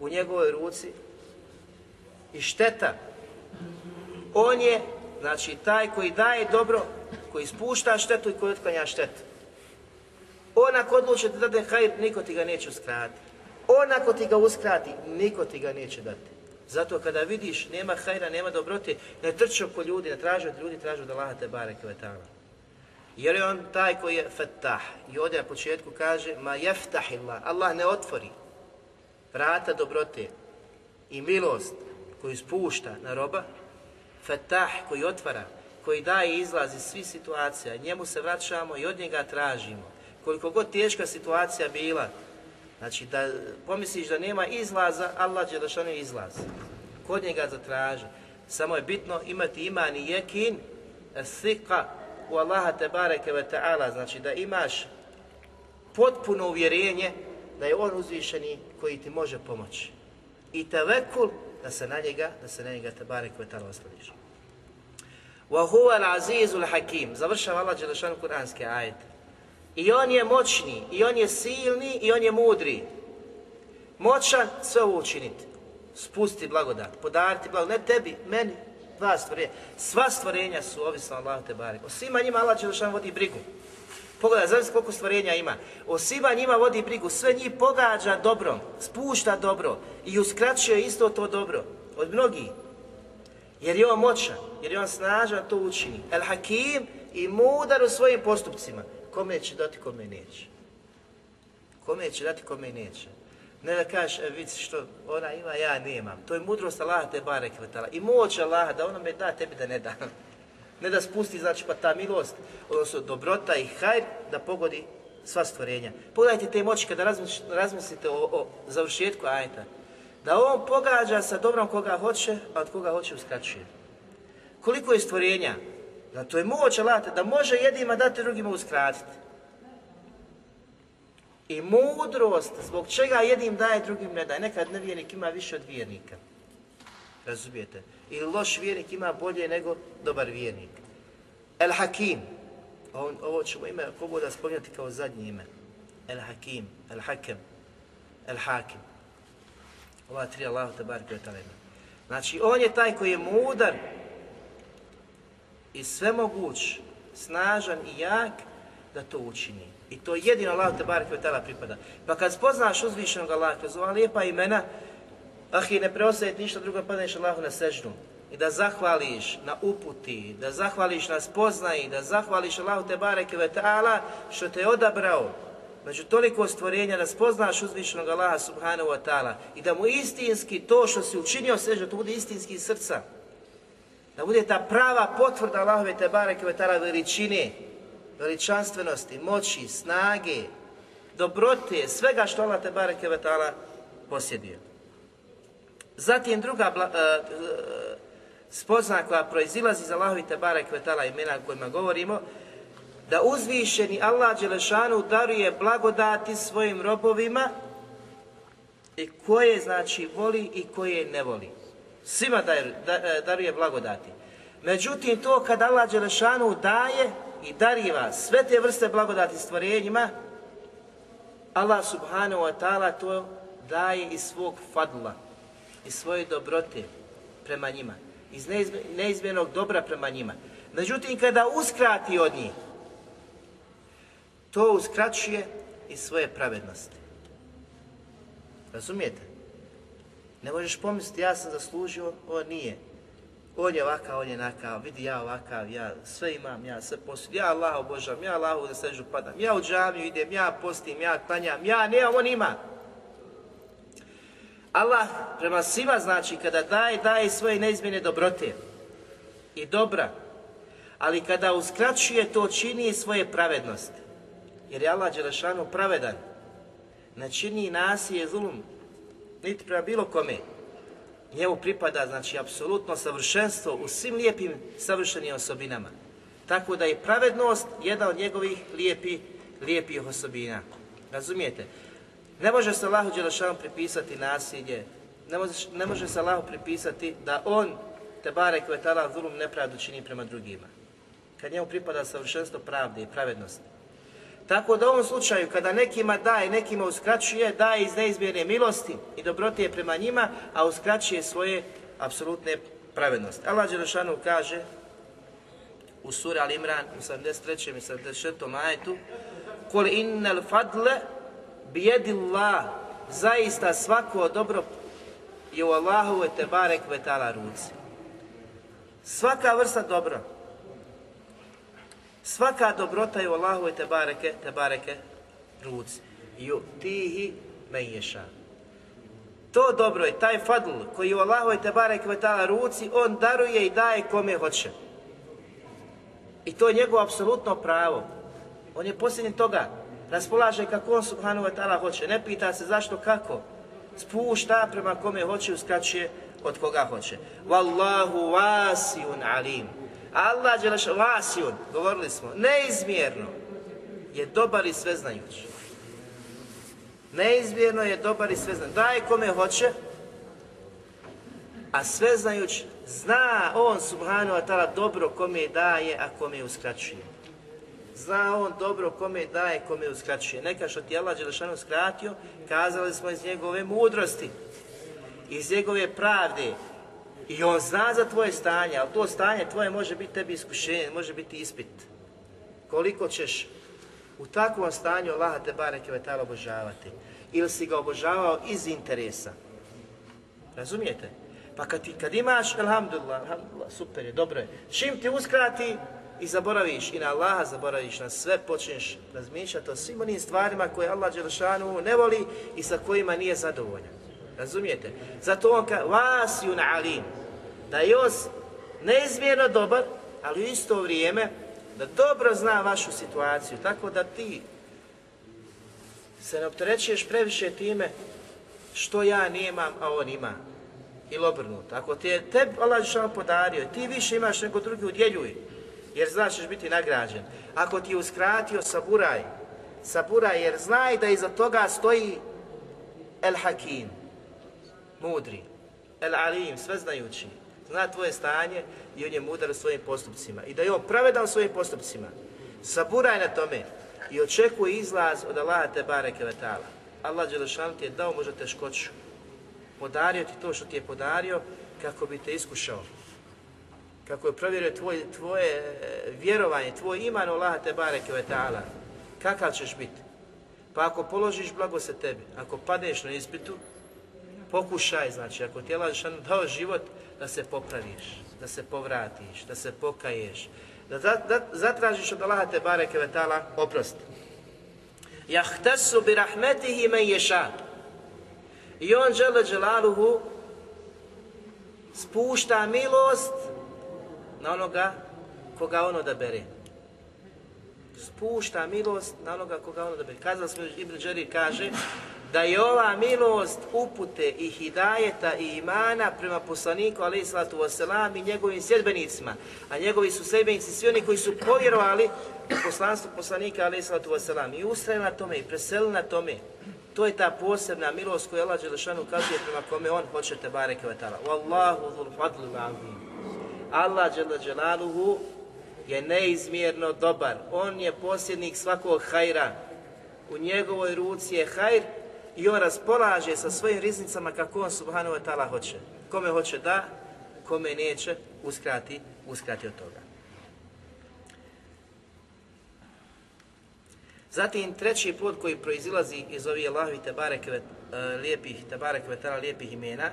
u njegovoj ruci i šteta. On je, znači, taj koji daje dobro, koji spušta štetu i koji otklanja štetu. On ako odluči da dade hajr, niko ti ga neće uskrati. On ako ti ga uskrati, niko ti ga neće dati. Zato kada vidiš nema hajra, nema dobrote, ne trči oko ljudi, ne traži od ljudi, traži da Allaha te bareke jer je on taj koji je fetah. I ovdje na početku kaže ma jeftahillah. Allah ne otvori vrata dobrote i milost koju spušta na roba. Fetah koji otvara, koji daje izlaz iz svih situacija. Njemu se vraćamo i od njega tražimo. Koliko god teška situacija bila, znači da pomisliš da nema izlaza, Allah će ne izlaz. Kod njega zatraži. Samo je bitno imati iman i jekin, sika, u Allaha te bareke ta'ala, znači da imaš potpuno uvjerenje da je on uzvišeni koji ti može pomoći. I tevekul da se na njega, da se na njega te bareke ve ta'ala osloniš. Wa huwa al hakim. Završava Allah kuranske ajete. I on je moćni, i on je silni, i on je mudri. Moćan sve ovo učiniti. Spusti blagodat, podariti blagodat, ne tebi, meni, sva stvorenja, sva stvorenja su ovisna Allah te barek. O svima njima Allah Đelešan vodi brigu. Pogledaj, zavis koliko stvorenja ima. O svima njima vodi brigu, sve njih pogađa dobrom, spušta dobro i uskraćuje isto to dobro od mnogih. Jer je on moćan, jer je on snažan to učini. El Hakim i mudar u svojim postupcima. Kome će dati, kome neće. Kome će dati, kome neće. Ne da kažeš, e, što ona ima, ja nemam. To je mudrost Allaha te bare kvetala. I moć Allaha da me da, tebi da ne da. Ne da spusti, znači pa ta milost, odnosno dobrota i hajr da pogodi sva stvorenja. Pogledajte te moći kada razmislite o, o završetku ajta. Da on pogađa sa dobrom koga hoće, a od koga hoće uskraćuje. Koliko je stvorenja? Da to je moć Allah da može jednima dati drugima uskratiti i mudrost zbog čega jednim daje, drugim ne daje. Nekad nevjernik ima više od vjernika. Razumijete? I loš vjernik ima bolje nego dobar vjernik. El Hakim. On, ovo ćemo ime da spominjati kao zadnje ime. El Hakim, El Hakem, El Hakim. Ova tri Allah te bar Znači, on je taj koji je mudar i svemoguć, snažan i jak, da to učini. I to jedino Allah te barek pripada. Pa kad spoznaš uzvišenog Allaha kroz ova lijepa imena, ah i ne preostaje ništa drugo, padneš Allahu na sežnu. I da zahvališ na uputi, da zahvališ na spoznaji, da zahvališ Allahu te barek što te je odabrao. Među toliko stvorenja da spoznaš uzvišenog Allaha subhanahu wa ta'ala i da mu istinski to što si učinio sežnu, to bude istinski srca. Da bude ta prava potvrda Allahove te barek veličine, veličanstvenosti, moći, snage, dobrote, svega što Allah te bareke ve posjedio. Zatim druga bla, e, e, spozna koja proizilazi za Allahovi te bareke imena kojima govorimo, da uzvišeni Allah Đelešanu daruje blagodati svojim robovima i koje znači voli i koje ne voli. Svima e, daruje blagodati. Međutim, to kad Allah Đelešanu daje, i dariva sve te vrste blagodati stvorenjima, Allah subhanahu wa ta'ala to daje iz svog fadla, iz svoje dobrote prema njima, iz neizmjenog dobra prema njima. Međutim, kada uskrati od njih, to uskraćuje iz svoje pravednosti. Razumijete? Ne možeš pomisliti, ja sam zaslužio, ovo nije on je ovakav, on je nakav, vidi ja ovakav, ja sve imam, ja sve ja Allah obožavam, ja Allah da sežu padam, ja u džamiju idem, ja postim, ja klanjam, ja ne on ima. Allah prema svima znači kada daje, daje svoje neizmjene dobrote i dobra, ali kada uskraćuje to čini svoje pravednosti. Jer je Allah Đelešanu pravedan, ne čini nasilje zulum, niti prema bilo kome njemu pripada znači apsolutno savršenstvo u svim lijepim savršenim osobinama. Tako da je pravednost jedna od njegovih lijepi, lijepih osobina. Razumijete? Ne može se Allahu Đelešanu pripisati nasilje, ne može, se Allahu pripisati da on te bare koje tala zulum nepravdu čini prema drugima. Kad njemu pripada savršenstvo pravde i pravednosti. Tako da u ovom slučaju, kada nekima daje, nekima uskraćuje, daje iz neizmjerne milosti i dobrotije prema njima, a uskraćuje svoje apsolutne pravednosti. Allah Đerašanu kaže u suri Al Imran, u 73. i 74. majetu, Kul innal fadle bijedillah, zaista svako dobro je u Allahu te tebarek ruci. Svaka vrsta dobra, Svaka dobrota je u Allahove te bareke, te bareke ruci. Ju tihi meješa. To dobro je, taj fadl koji je u Allahove te bareke ruci, on daruje i daje kome hoće. I to je njegovo apsolutno pravo. On je posljednji toga. Raspolaže kako on subhanahu wa ta'ala hoće. Ne pita se zašto, kako. Spušta prema kome hoće, uskačuje od koga hoće. Wallahu wasiun alim. Allah naš vasijun, govorili smo, neizmjerno je dobar i sveznajući. Neizmjerno je dobar i sveznajući. Daje kome hoće, a sveznajući zna on subhanahu wa ta'ala dobro kome daje, a kome uskraćuje. Zna on dobro kome daje, kome uskraćuje. Neka što ti je Allah Đelešanu uskratio, kazali smo iz njegove mudrosti, iz njegove pravde, i on zna za tvoje stanje, ali to stanje tvoje može biti tebi iskušenje, može biti ispit. Koliko ćeš u takvom stanju Allaha te bareke obožavati. Ili si ga obožavao iz interesa. Razumijete? Pa kad, imaš, alhamdulillah, super je, dobro je. Čim ti uskrati i zaboraviš, i na Allaha zaboraviš, na sve počneš razmišljati o svim onim stvarima koje Allah Đelšanu ne voli i sa kojima nije zadovoljan. Razumijete? Zato on kaže, vas jun alim, da Jos neizmjerno dobar, ali u isto vrijeme da dobro zna vašu situaciju, tako da ti se ne opterećuješ previše time što ja nemam, a on ima. Ili obrnuto. Ako ti je te Allah podario, ti više imaš nego drugi udjeljuj, jer znaš ćeš biti nagrađen. Ako ti je uskratio, saburaj. Saburaj, jer znaj da iza toga stoji El Hakim, mudri, el sve znajući. zna tvoje stanje i on je mudar u svojim postupcima. I da je on pravedan u svojim postupcima. Saburaj na tome i očekuj izlaz od Allaha te bareke vetala. Allah Đelešan ti je dao možda teškoću. Podario ti to što ti je podario kako bi te iskušao. Kako je provjerio tvoje, tvoje eh, vjerovanje, tvoj iman u Allaha te bareke vetala. Kakav ćeš biti? Pa ako položiš blago se tebi, ako padeš na ispitu, pokušaj, znači ako ti je dao život, da se popraviš, da se povratiš, da se pokaješ, da, da zatražiš od Allaha te bareke ve taala oprost. Yahtassu bi rahmetihi men yasha. I on žele dželaluhu spušta milost na onoga koga da bere. Spušta milost na onoga koga on bere. Kazali smo, Ibn kaže, da je ova milost upute i hidajeta i imana prema poslaniku alaih salatu wasalam i njegovim sjedbenicima. a njegovi su sjedbenici svi oni koji su povjerovali poslanstvo poslanika alaih salatu wasalam i ustrajali na tome i preselili na tome. To je ta posebna milost koju Allah Đelešanu prema kome on hoće te bareke vatala. Wallahu dhul fadlu Allah je neizmjerno dobar. On je posjednik svakog hajra. U njegovoj ruci je hajr i on raspolaže sa svojim riznicama kako on subhanahu wa ta'ala hoće. Kome hoće da, kome neće, uskrati, uskrati od toga. Zatim treći put koji proizilazi iz ovih Allahovi tabarekve, e, lijepih, tabarekve, tala lijepih imena,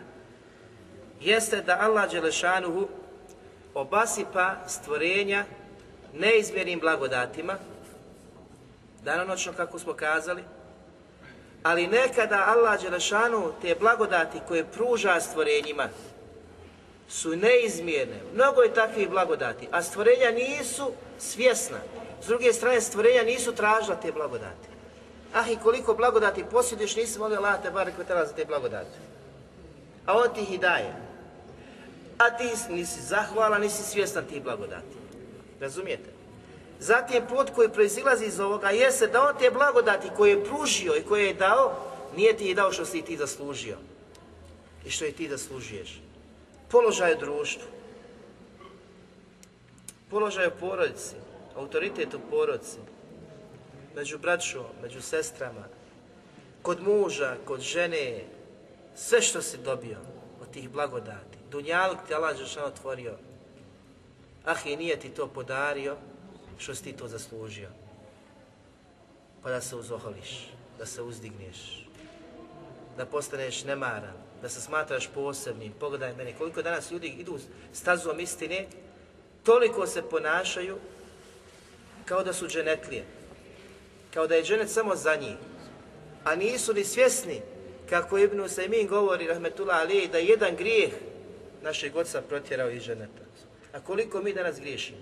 jeste da Allah Đelešanuhu obasipa stvorenja neizmjernim blagodatima, dano-noćno kako smo kazali, ali nekada Allah Đelešanu te blagodati koje pruža stvorenjima su neizmjerne. Mnogo je takvih blagodati, a stvorenja nisu svjesna. S druge strane, stvorenja nisu tražila te blagodati. Ah, i koliko blagodati posjediš, nisi molio Allah te bar za te blagodati. A on ti ih i daje. A ti nisi zahvala, nisi svjestan tih blagodati. Razumijete? Zatim pot koji proizilazi iz ovoga se da on te blagodati koje je pružio i koje je dao, nije ti je dao što si ti zaslužio. I što i ti zaslužuješ. Položaj u društvu. Položaj u porodici. Autoritet u porodici. Među braćom, među sestrama. Kod muža, kod žene. Sve što si dobio od tih blagodati. Dunjalog ti Allah Žešan otvorio. Ah, i nije ti to podario, što si ti to zaslužio. Pa da se uzoholiš, da se uzdigneš, da postaneš nemaran, da se smatraš posebnim. Pogledaj mene, koliko danas ljudi idu stazom istine, toliko se ponašaju kao da su dženetlije. Kao da je dženet samo za njih. A nisu ni svjesni kako Ibn Usaymin govori, rahmetullah ali, da je jedan grijeh našeg oca protjerao iz ženeta. A koliko mi danas griješimo?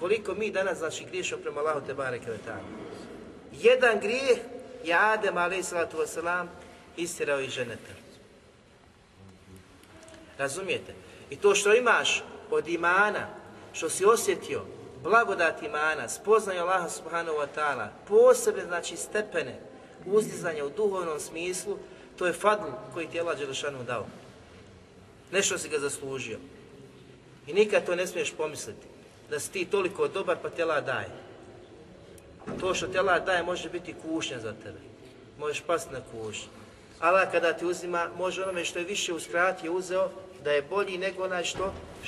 Koliko mi danas znači griješimo prema Allahu te bareke Jedan grijeh je Adem vesselam istirao iz ženeta. Razumijete? I to što imaš od imana, što si osjetio, blagodat imana, spoznaj Allaha subhanahu wa ta'ala, posebne znači stepene uzdizanja u duhovnom smislu, to je fadl koji ti je Allah Đelešanu dao. Nešto si ga zaslužio. I nikad to ne smiješ pomisliti da si ti toliko dobar pa tela daje. To što tela daje može biti kušnja za tebe. Možeš pasti na kušnju. Allah kada ti uzima, može onome što je više uskratio uzeo, da je bolji nego onaj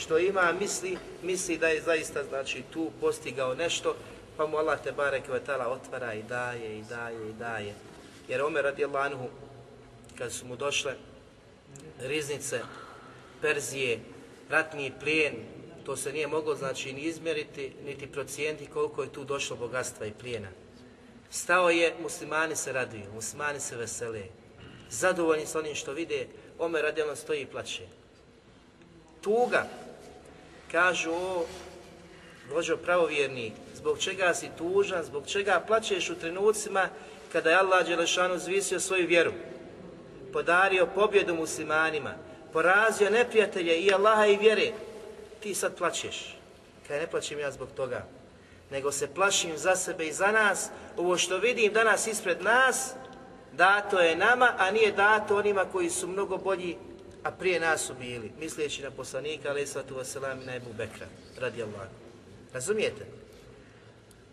što, ima, misli, misli da je zaista znači tu postigao nešto, pa mu Allah te barek vatala otvara i daje, i daje, i daje. Jer Omer radi kad su mu došle riznice Perzije, ratni plijen, to se nije moglo znači ni izmjeriti, niti procijeniti koliko je tu došlo bogatstva i plijena. Stao je, muslimani se raduju, muslimani se vesele. Zadovoljni s onim što vide, Omer radijalno stoji i plaće. Tuga, kažu o Božo pravovjerni, zbog čega si tužan, zbog čega plaćeš u trenucima kada je Allah Đelešanu zvisio svoju vjeru, podario pobjedu muslimanima, porazio neprijatelje i Allaha i vjere, ti sad plaćeš. Kaj ne plaćem ja zbog toga, nego se plašim za sebe i za nas. Ovo što vidim danas ispred nas, dato je nama, a nije dato onima koji su mnogo bolji, a prije nas su bili. Misleći na poslanika, ali vas wasalam i na Ebu Bekra, radi Allah. Razumijete?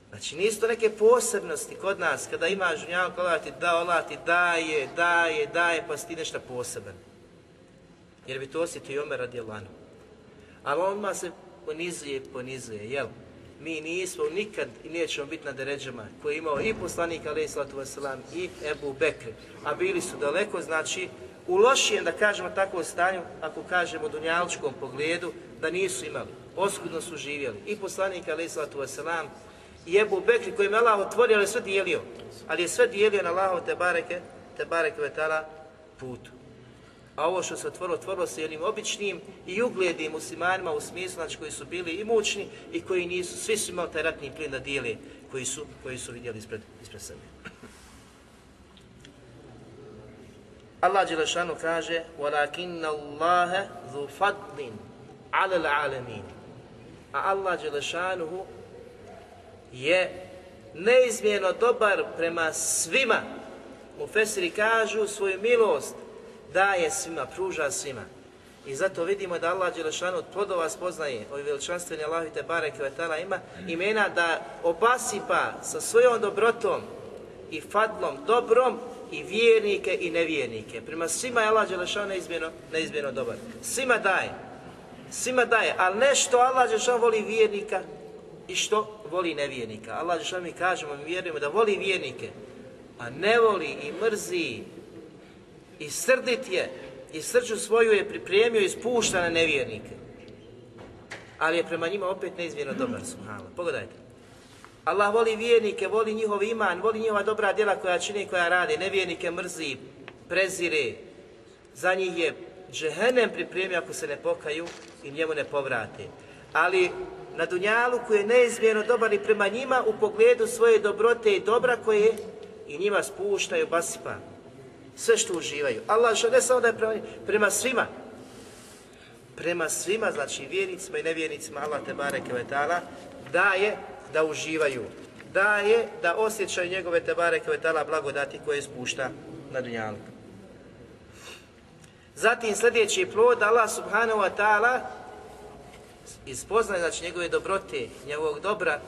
Znači nisu to neke posebnosti kod nas, kada imaš žunjavak, Allah ti da, Allah ti daje, daje, daje, pa si ti nešto poseben. Jer bi to osjetio i Omer radi ali odmah se ponizuje i ponizuje, jel? Mi nismo nikad i nećemo biti na deređama koji je imao i poslanik alaih i Ebu Bekr. A bili su daleko, znači u lošijem, da kažemo takvom stanju, ako kažemo dunjaličkom pogledu, da nisu imali. Oskudno su živjeli. I poslanik alaih i Ebu Bekri koji je Allah otvorio, ali je sve dijelio. Ali je sve dijelio na Allahov te bareke, te bareke vetala putu a ovo što se otvorilo, otvorilo se jednim običnim i ugledim muslimanima u smislu znači, koji su bili i mučni i koji nisu, svi su imali taj ratni plin da dijeli koji su, koji su vidjeli ispred, ispred sebe. Allah Đelešanu kaže وَلَكِنَّ اللَّهَ ذُو فَضْلٍ عَلَى الْعَالَمِينَ A Allah je neizmjerno dobar prema svima. Mufesiri kažu svoju milost daje svima, pruža svima. I zato vidimo da Allah Đelešanu od plodova spoznaje, ovi veličanstveni Allah te ima imena da obasipa sa svojom dobrotom i fadlom, dobrom i vjernike i nevjernike. Prema svima je Allah Đelešanu neizmjeno neizmjeno dobar. Svima daje, svima daje, ali ne što Allah Đelešanu voli vjernika i što voli nevjernika. Allah Đelešanu mi kažemo, mi vjerujemo da voli vjernike, a ne voli i mrzi i srdit je i srđu svoju je pripremio i spušta na nevjernike. Ali je prema njima opet neizmjerno dobar, subhanallah. Pogledajte. Allah voli vjernike, voli njihov iman, voli njihova dobra djela koja čini i koja radi. Nevjernike mrzi, prezire. Za njih je džehennem pripremio ako se ne pokaju i njemu ne povrate. Ali na Dunjalu koji je neizmjerno dobar i prema njima u pogledu svoje dobrote i dobra koje i njima spuštaju basipa sve što uživaju. Allah što ne samo da je prema, prema svima, prema svima, znači vjernicima i nevjernicima, Allah te bareke daje da uživaju, daje da osjećaju njegove te bareke blagodati koje ispušta na dunjalku. Zatim sljedeći plod, Allah subhanahu wa ta'ala ispoznaje znači njegove dobrote, njegovog dobra,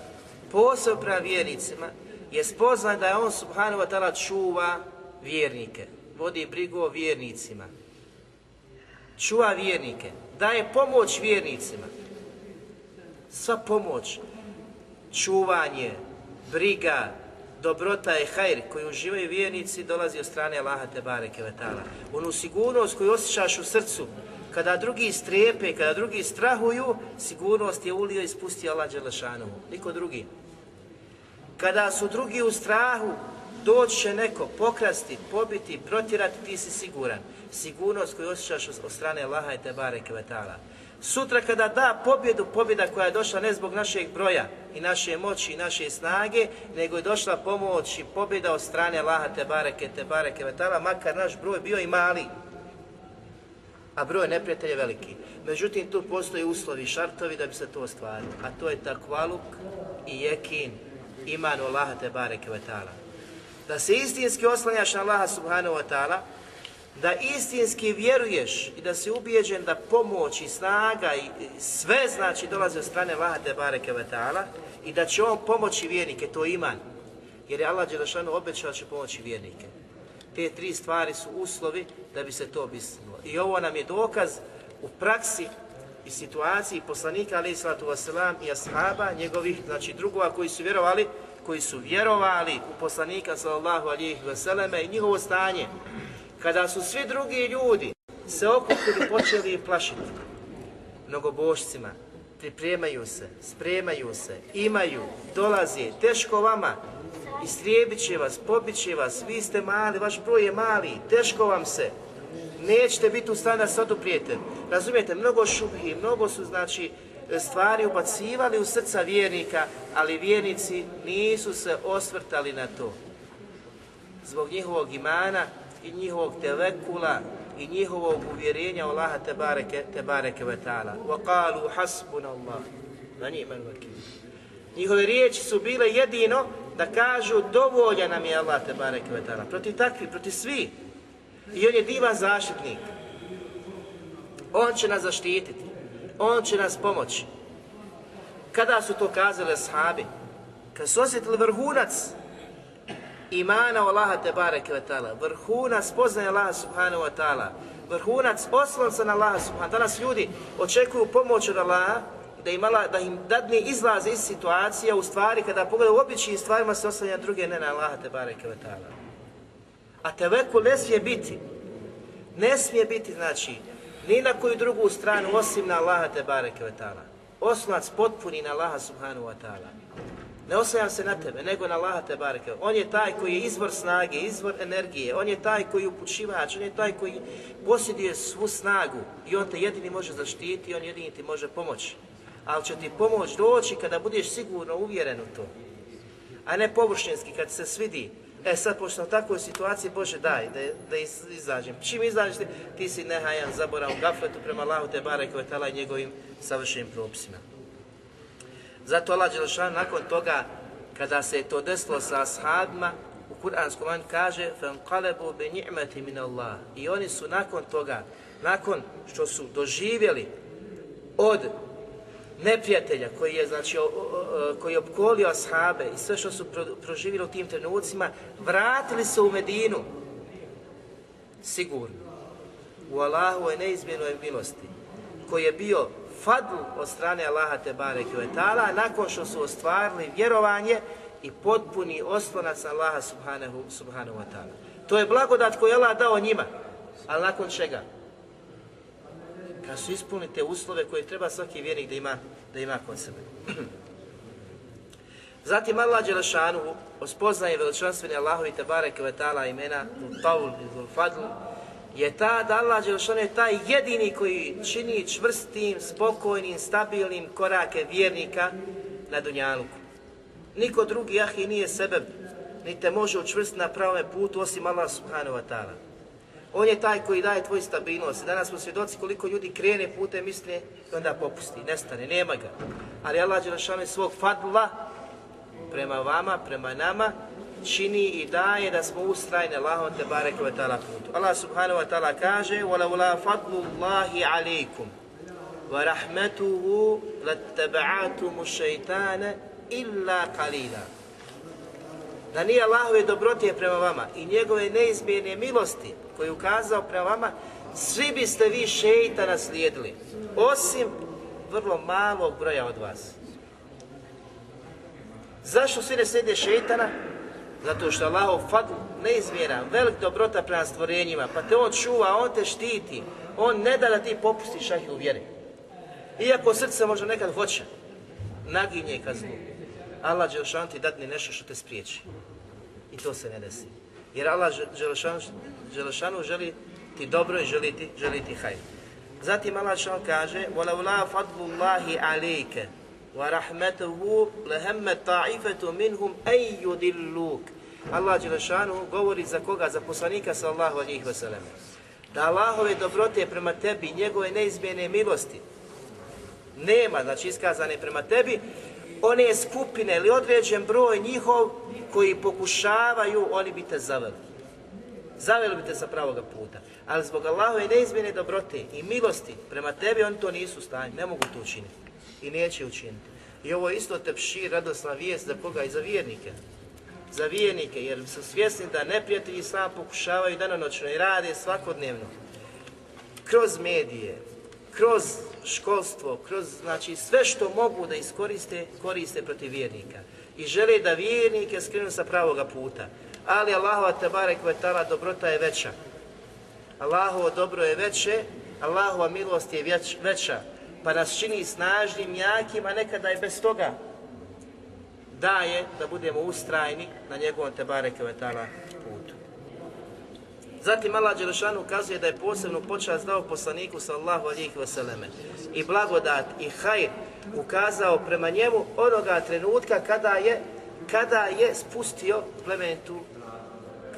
posao prema vjernicima, je spoznaj da je on subhanahu wa ta'ala čuva vjernike vodi brigu o vjernicima, čuva vjernike, daje pomoć vjernicima. Sva pomoć, čuvanje, briga, dobrota i hajr koju uživaju vjernici dolazi od strane Allaha te Kevetala. Onu sigurnost koju osjećaš u srcu, kada drugi strepe, kada drugi strahuju, sigurnost je ulio i spustio Allah Đelešanovu, niko drugi. Kada su drugi u strahu, Doći će neko pokrasti, pobiti, protirati, ti si siguran. Sigurnost koju osjećaš od strane Laha i Tebare Kvetala. Sutra kada da pobjedu, pobjeda koja je došla ne zbog našeg broja i naše moći i naše snage, nego je došla pomoć i pobjeda od strane Allaha te Tebareke Vetala, makar naš broj bio i mali, a broj neprijatelja veliki. Međutim, tu postoji uslovi, šartovi da bi se to ostvarilo, a to je takvaluk i jekin, iman te Tebareke Vetala da se istinski oslanjaš na Allaha subhanahu wa ta'ala, da istinski vjeruješ i da si ubijeđen da pomoć i snaga i sve znači dolaze od strane Allaha te bareke ta'ala i da će on pomoći vjernike, to iman. Jer je Allah Đelešanu obećao da će pomoći vjernike. Te tri stvari su uslovi da bi se to obistinilo. I ovo nam je dokaz u praksi i situaciji poslanika alaih i ashaba, njegovih znači drugova koji su vjerovali koji su vjerovali u poslanika sallallahu alihi vseleme i njihovo stanje, kada su svi drugi ljudi se okupili, počeli plašiti mnogobošcima, pripremaju se, spremaju se, imaju, dolaze, teško vama, istrijebit će vas, pobit će vas, vi ste mali, vaš broj je mali, teško vam se, nećete biti u stanu da se oduprijete. Razumijete, mnogo šubhi, mnogo su znači stvari ubacivali u srca vjernika, ali vjernici nisu se osvrtali na to. Zbog njihovog imana i njihovog telekula i njihovog uvjerenja Allaha te bareke te bareke ve taala. Wa Njihove riječi su bile jedino da kažu dovolja nam je Allah te ve Protiv takvi, proti svi. I on je divan zaštitnik. On će nas zaštititi on će nas pomoći. Kada su to kazali sahabi? Kad su osjetili vrhunac imana Allaha te bareke ve taala, vrhunac poznaje Allaha subhanahu wa taala, vrhunac oslonca na Allaha subhanahu. Danas ljudi očekuju pomoć od Allaha da im, da im dadne izlaz iz situacija, u stvari kada pogledaju u običnim stvarima se oslanja druge, ne na Allaha te bareke ve A tevekul ne smije biti. Ne smije biti, znači, ni na koju drugu stranu osim na Allaha te bareke ve taala. Oslonac potpuni na Allaha subhanahu wa taala. Ne oslanjam se na tebe, nego na Allaha te bareke. On je taj koji je izvor snage, izvor energije, on je taj koji je upućivač, on je taj koji posjeduje svu snagu i on te jedini može zaštiti, on jedini ti može pomoći. Ali će ti pomoć doći kada budeš sigurno uvjeren u to. A ne površinski, kad se svidi, E sad, pošto u takvoj situaciji, Bože, daj, da, da izađem. Čim izađeš, ti si nehajan, zaborav gafletu prema Allahu te koje tala i njegovim savršenim propisima. Zato Allah Đelšan nakon toga, kada se je to desilo sa ashabima, u Kur'anskom manju kaže فَنْقَلَبُوا بِنِعْمَةِ مِنَ اللَّهِ I oni su nakon toga, nakon što su doživjeli od neprijatelja koji je, znači, koji je ashabe i sve što su proživjeli u tim trenucima, vratili se u Medinu. Sigurno. U Allahu je je milosti koji je bio fadl od strane Allaha te barek etala nakon što su ostvarili vjerovanje i potpuni oslonac Allaha subhanahu, subhanahu wa ta'ala. To je blagodat koji je Allah dao njima, ali nakon čega? kad su ispunite uslove koje treba svaki vjernik da ima, da ima kod sebe. Zatim Allah Đelešanu ospoznaje veličanstveni Allahovi Tebare Kvetala imena Paul i je ta da Allah je taj jedini koji čini čvrstim, spokojnim, stabilnim korake vjernika na Dunjaluku. Niko drugi i nije sebe, niti može učvrstiti na pravome putu osim Allah Subhanahu Wa on je taj koji daje tvoju stabilnost. Danas smo svjedoci koliko ljudi krene putem misle i onda popusti, nestane, nema ga. Ali Allah Đelešanu svog fadla prema vama, prema nama, čini i daje da smo ustrajni Allahom te bareku wa ta'ala putu. Allah subhanahu wa ta'ala kaže لَا فَضْلُ اللَّهِ عَلَيْكُمْ وَرَحْمَتُهُ لَتَّبَعَاتُمُ الشَّيْتَانَ إِلَّا قَلِيلًا Da nije Allahove dobrotije prema vama i njegove neizmjerne milosti, koji je ukazao prema vama, svi biste vi šeitana slijedili, osim vrlo malog broja od vas. Zašto svi ne slijede šeitana? Zato što fadlu ne neizmjera, velik dobrota prema stvorenjima, pa te on čuva, on te štiti, on ne da da ti popusti šah u vjeri. Iako srce možda nekad hoće, naginje ka zlu. Allah Đelšan ti dadne nešto što te spriječi. I to se ne desi. Jer Allah Đelšan Đelešanu želi ti dobro i želi ti, želi hajr. Zatim Allah što kaže وَلَوْلَا فَضْلُ اللَّهِ عَلَيْكَ وَرَحْمَتُهُ لَهَمَّ تَعِفَتُ مِنْهُمْ أَيُّ دِلُّكَ Allah Đelešanu govori za koga? Za poslanika sallahu alihi wasallam. Da Allahove dobrote prema tebi, njegove neizmjene milosti, nema, znači iskazane prema tebi, one skupine ili određen broj njihov koji pokušavaju, oni bi te zavrli zaveli bi te sa pravoga puta. Ali zbog Allahove neizmjene dobrote i milosti prema tebi oni to nisu stanje, ne mogu to učiniti i neće učiniti. I ovo je isto tepši radosna vijest za koga? I za vjernike. Za vjernike, jer su svjesni da neprijatelji sam pokušavaju danonoćno i rade svakodnevno. Kroz medije, kroz školstvo, kroz znači, sve što mogu da iskoriste, koriste protiv vjernika. I žele da vjernike skrenu sa pravoga puta. Ali Allahova tabarek kvetala dobrota je veća. Allahovo dobro je veće, Allahova milost je veća. Pa nas čini snažnim, jakim, a nekada i bez toga. Daje da budemo ustrajni na njegovom tebare kvetala putu. Zatim Allah Dušan ukazuje da je posebno počast dao poslaniku sallahu alijih vseleme i blagodat i hajr ukazao prema njemu onoga trenutka kada je, kada je spustio plementu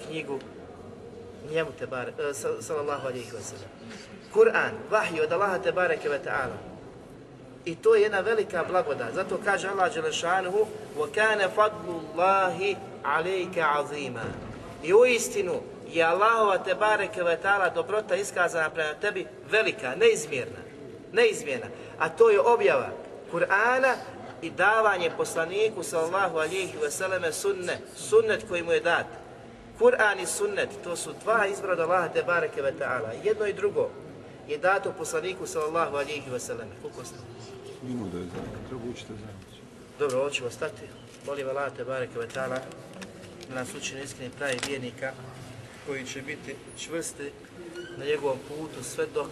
knjigu njemu te bare, e, sallallahu wa sallam. Kur'an, vahij od Allaha te bareke ve ta'ala. I to je jedna velika blagoda. Zato kaže Allah Đelešanuhu وَكَانَ فَضْلُ اللَّهِ عَلَيْكَ عَظِيمًا I u istinu je Allahova te bareke ve ta'ala dobrota iskazana prema tebi velika, neizmjerna. Neizmjerna. A to je objava Kur'ana i davanje poslaniku sallallahu wa sallam sunne, sunnet koji mu je dat Kur'an i sunnet, to su dva izbora od Allaha te bareke ve ta'ala. Jedno i drugo je dato poslaniku sallallahu alihi wa sallam. Koliko ste? da je treba Dobro, ovo stati. Molim Allah te bareke ve ta'ala da nas učini iskreni pravi vjernika koji će biti čvrsti na njegovom putu sve dok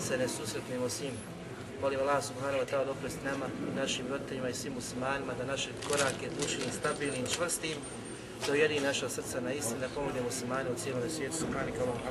se ne susretnemo s njim. Molim Allah subhanahu wa ta'ala da nama, našim roditeljima i svim muslimanima, da naše korake učinim stabilnim, čvrstim, da ujedi naša srca na istinu, da pomogne muslimane u cijelom svijetu. Subhanika Allahumma,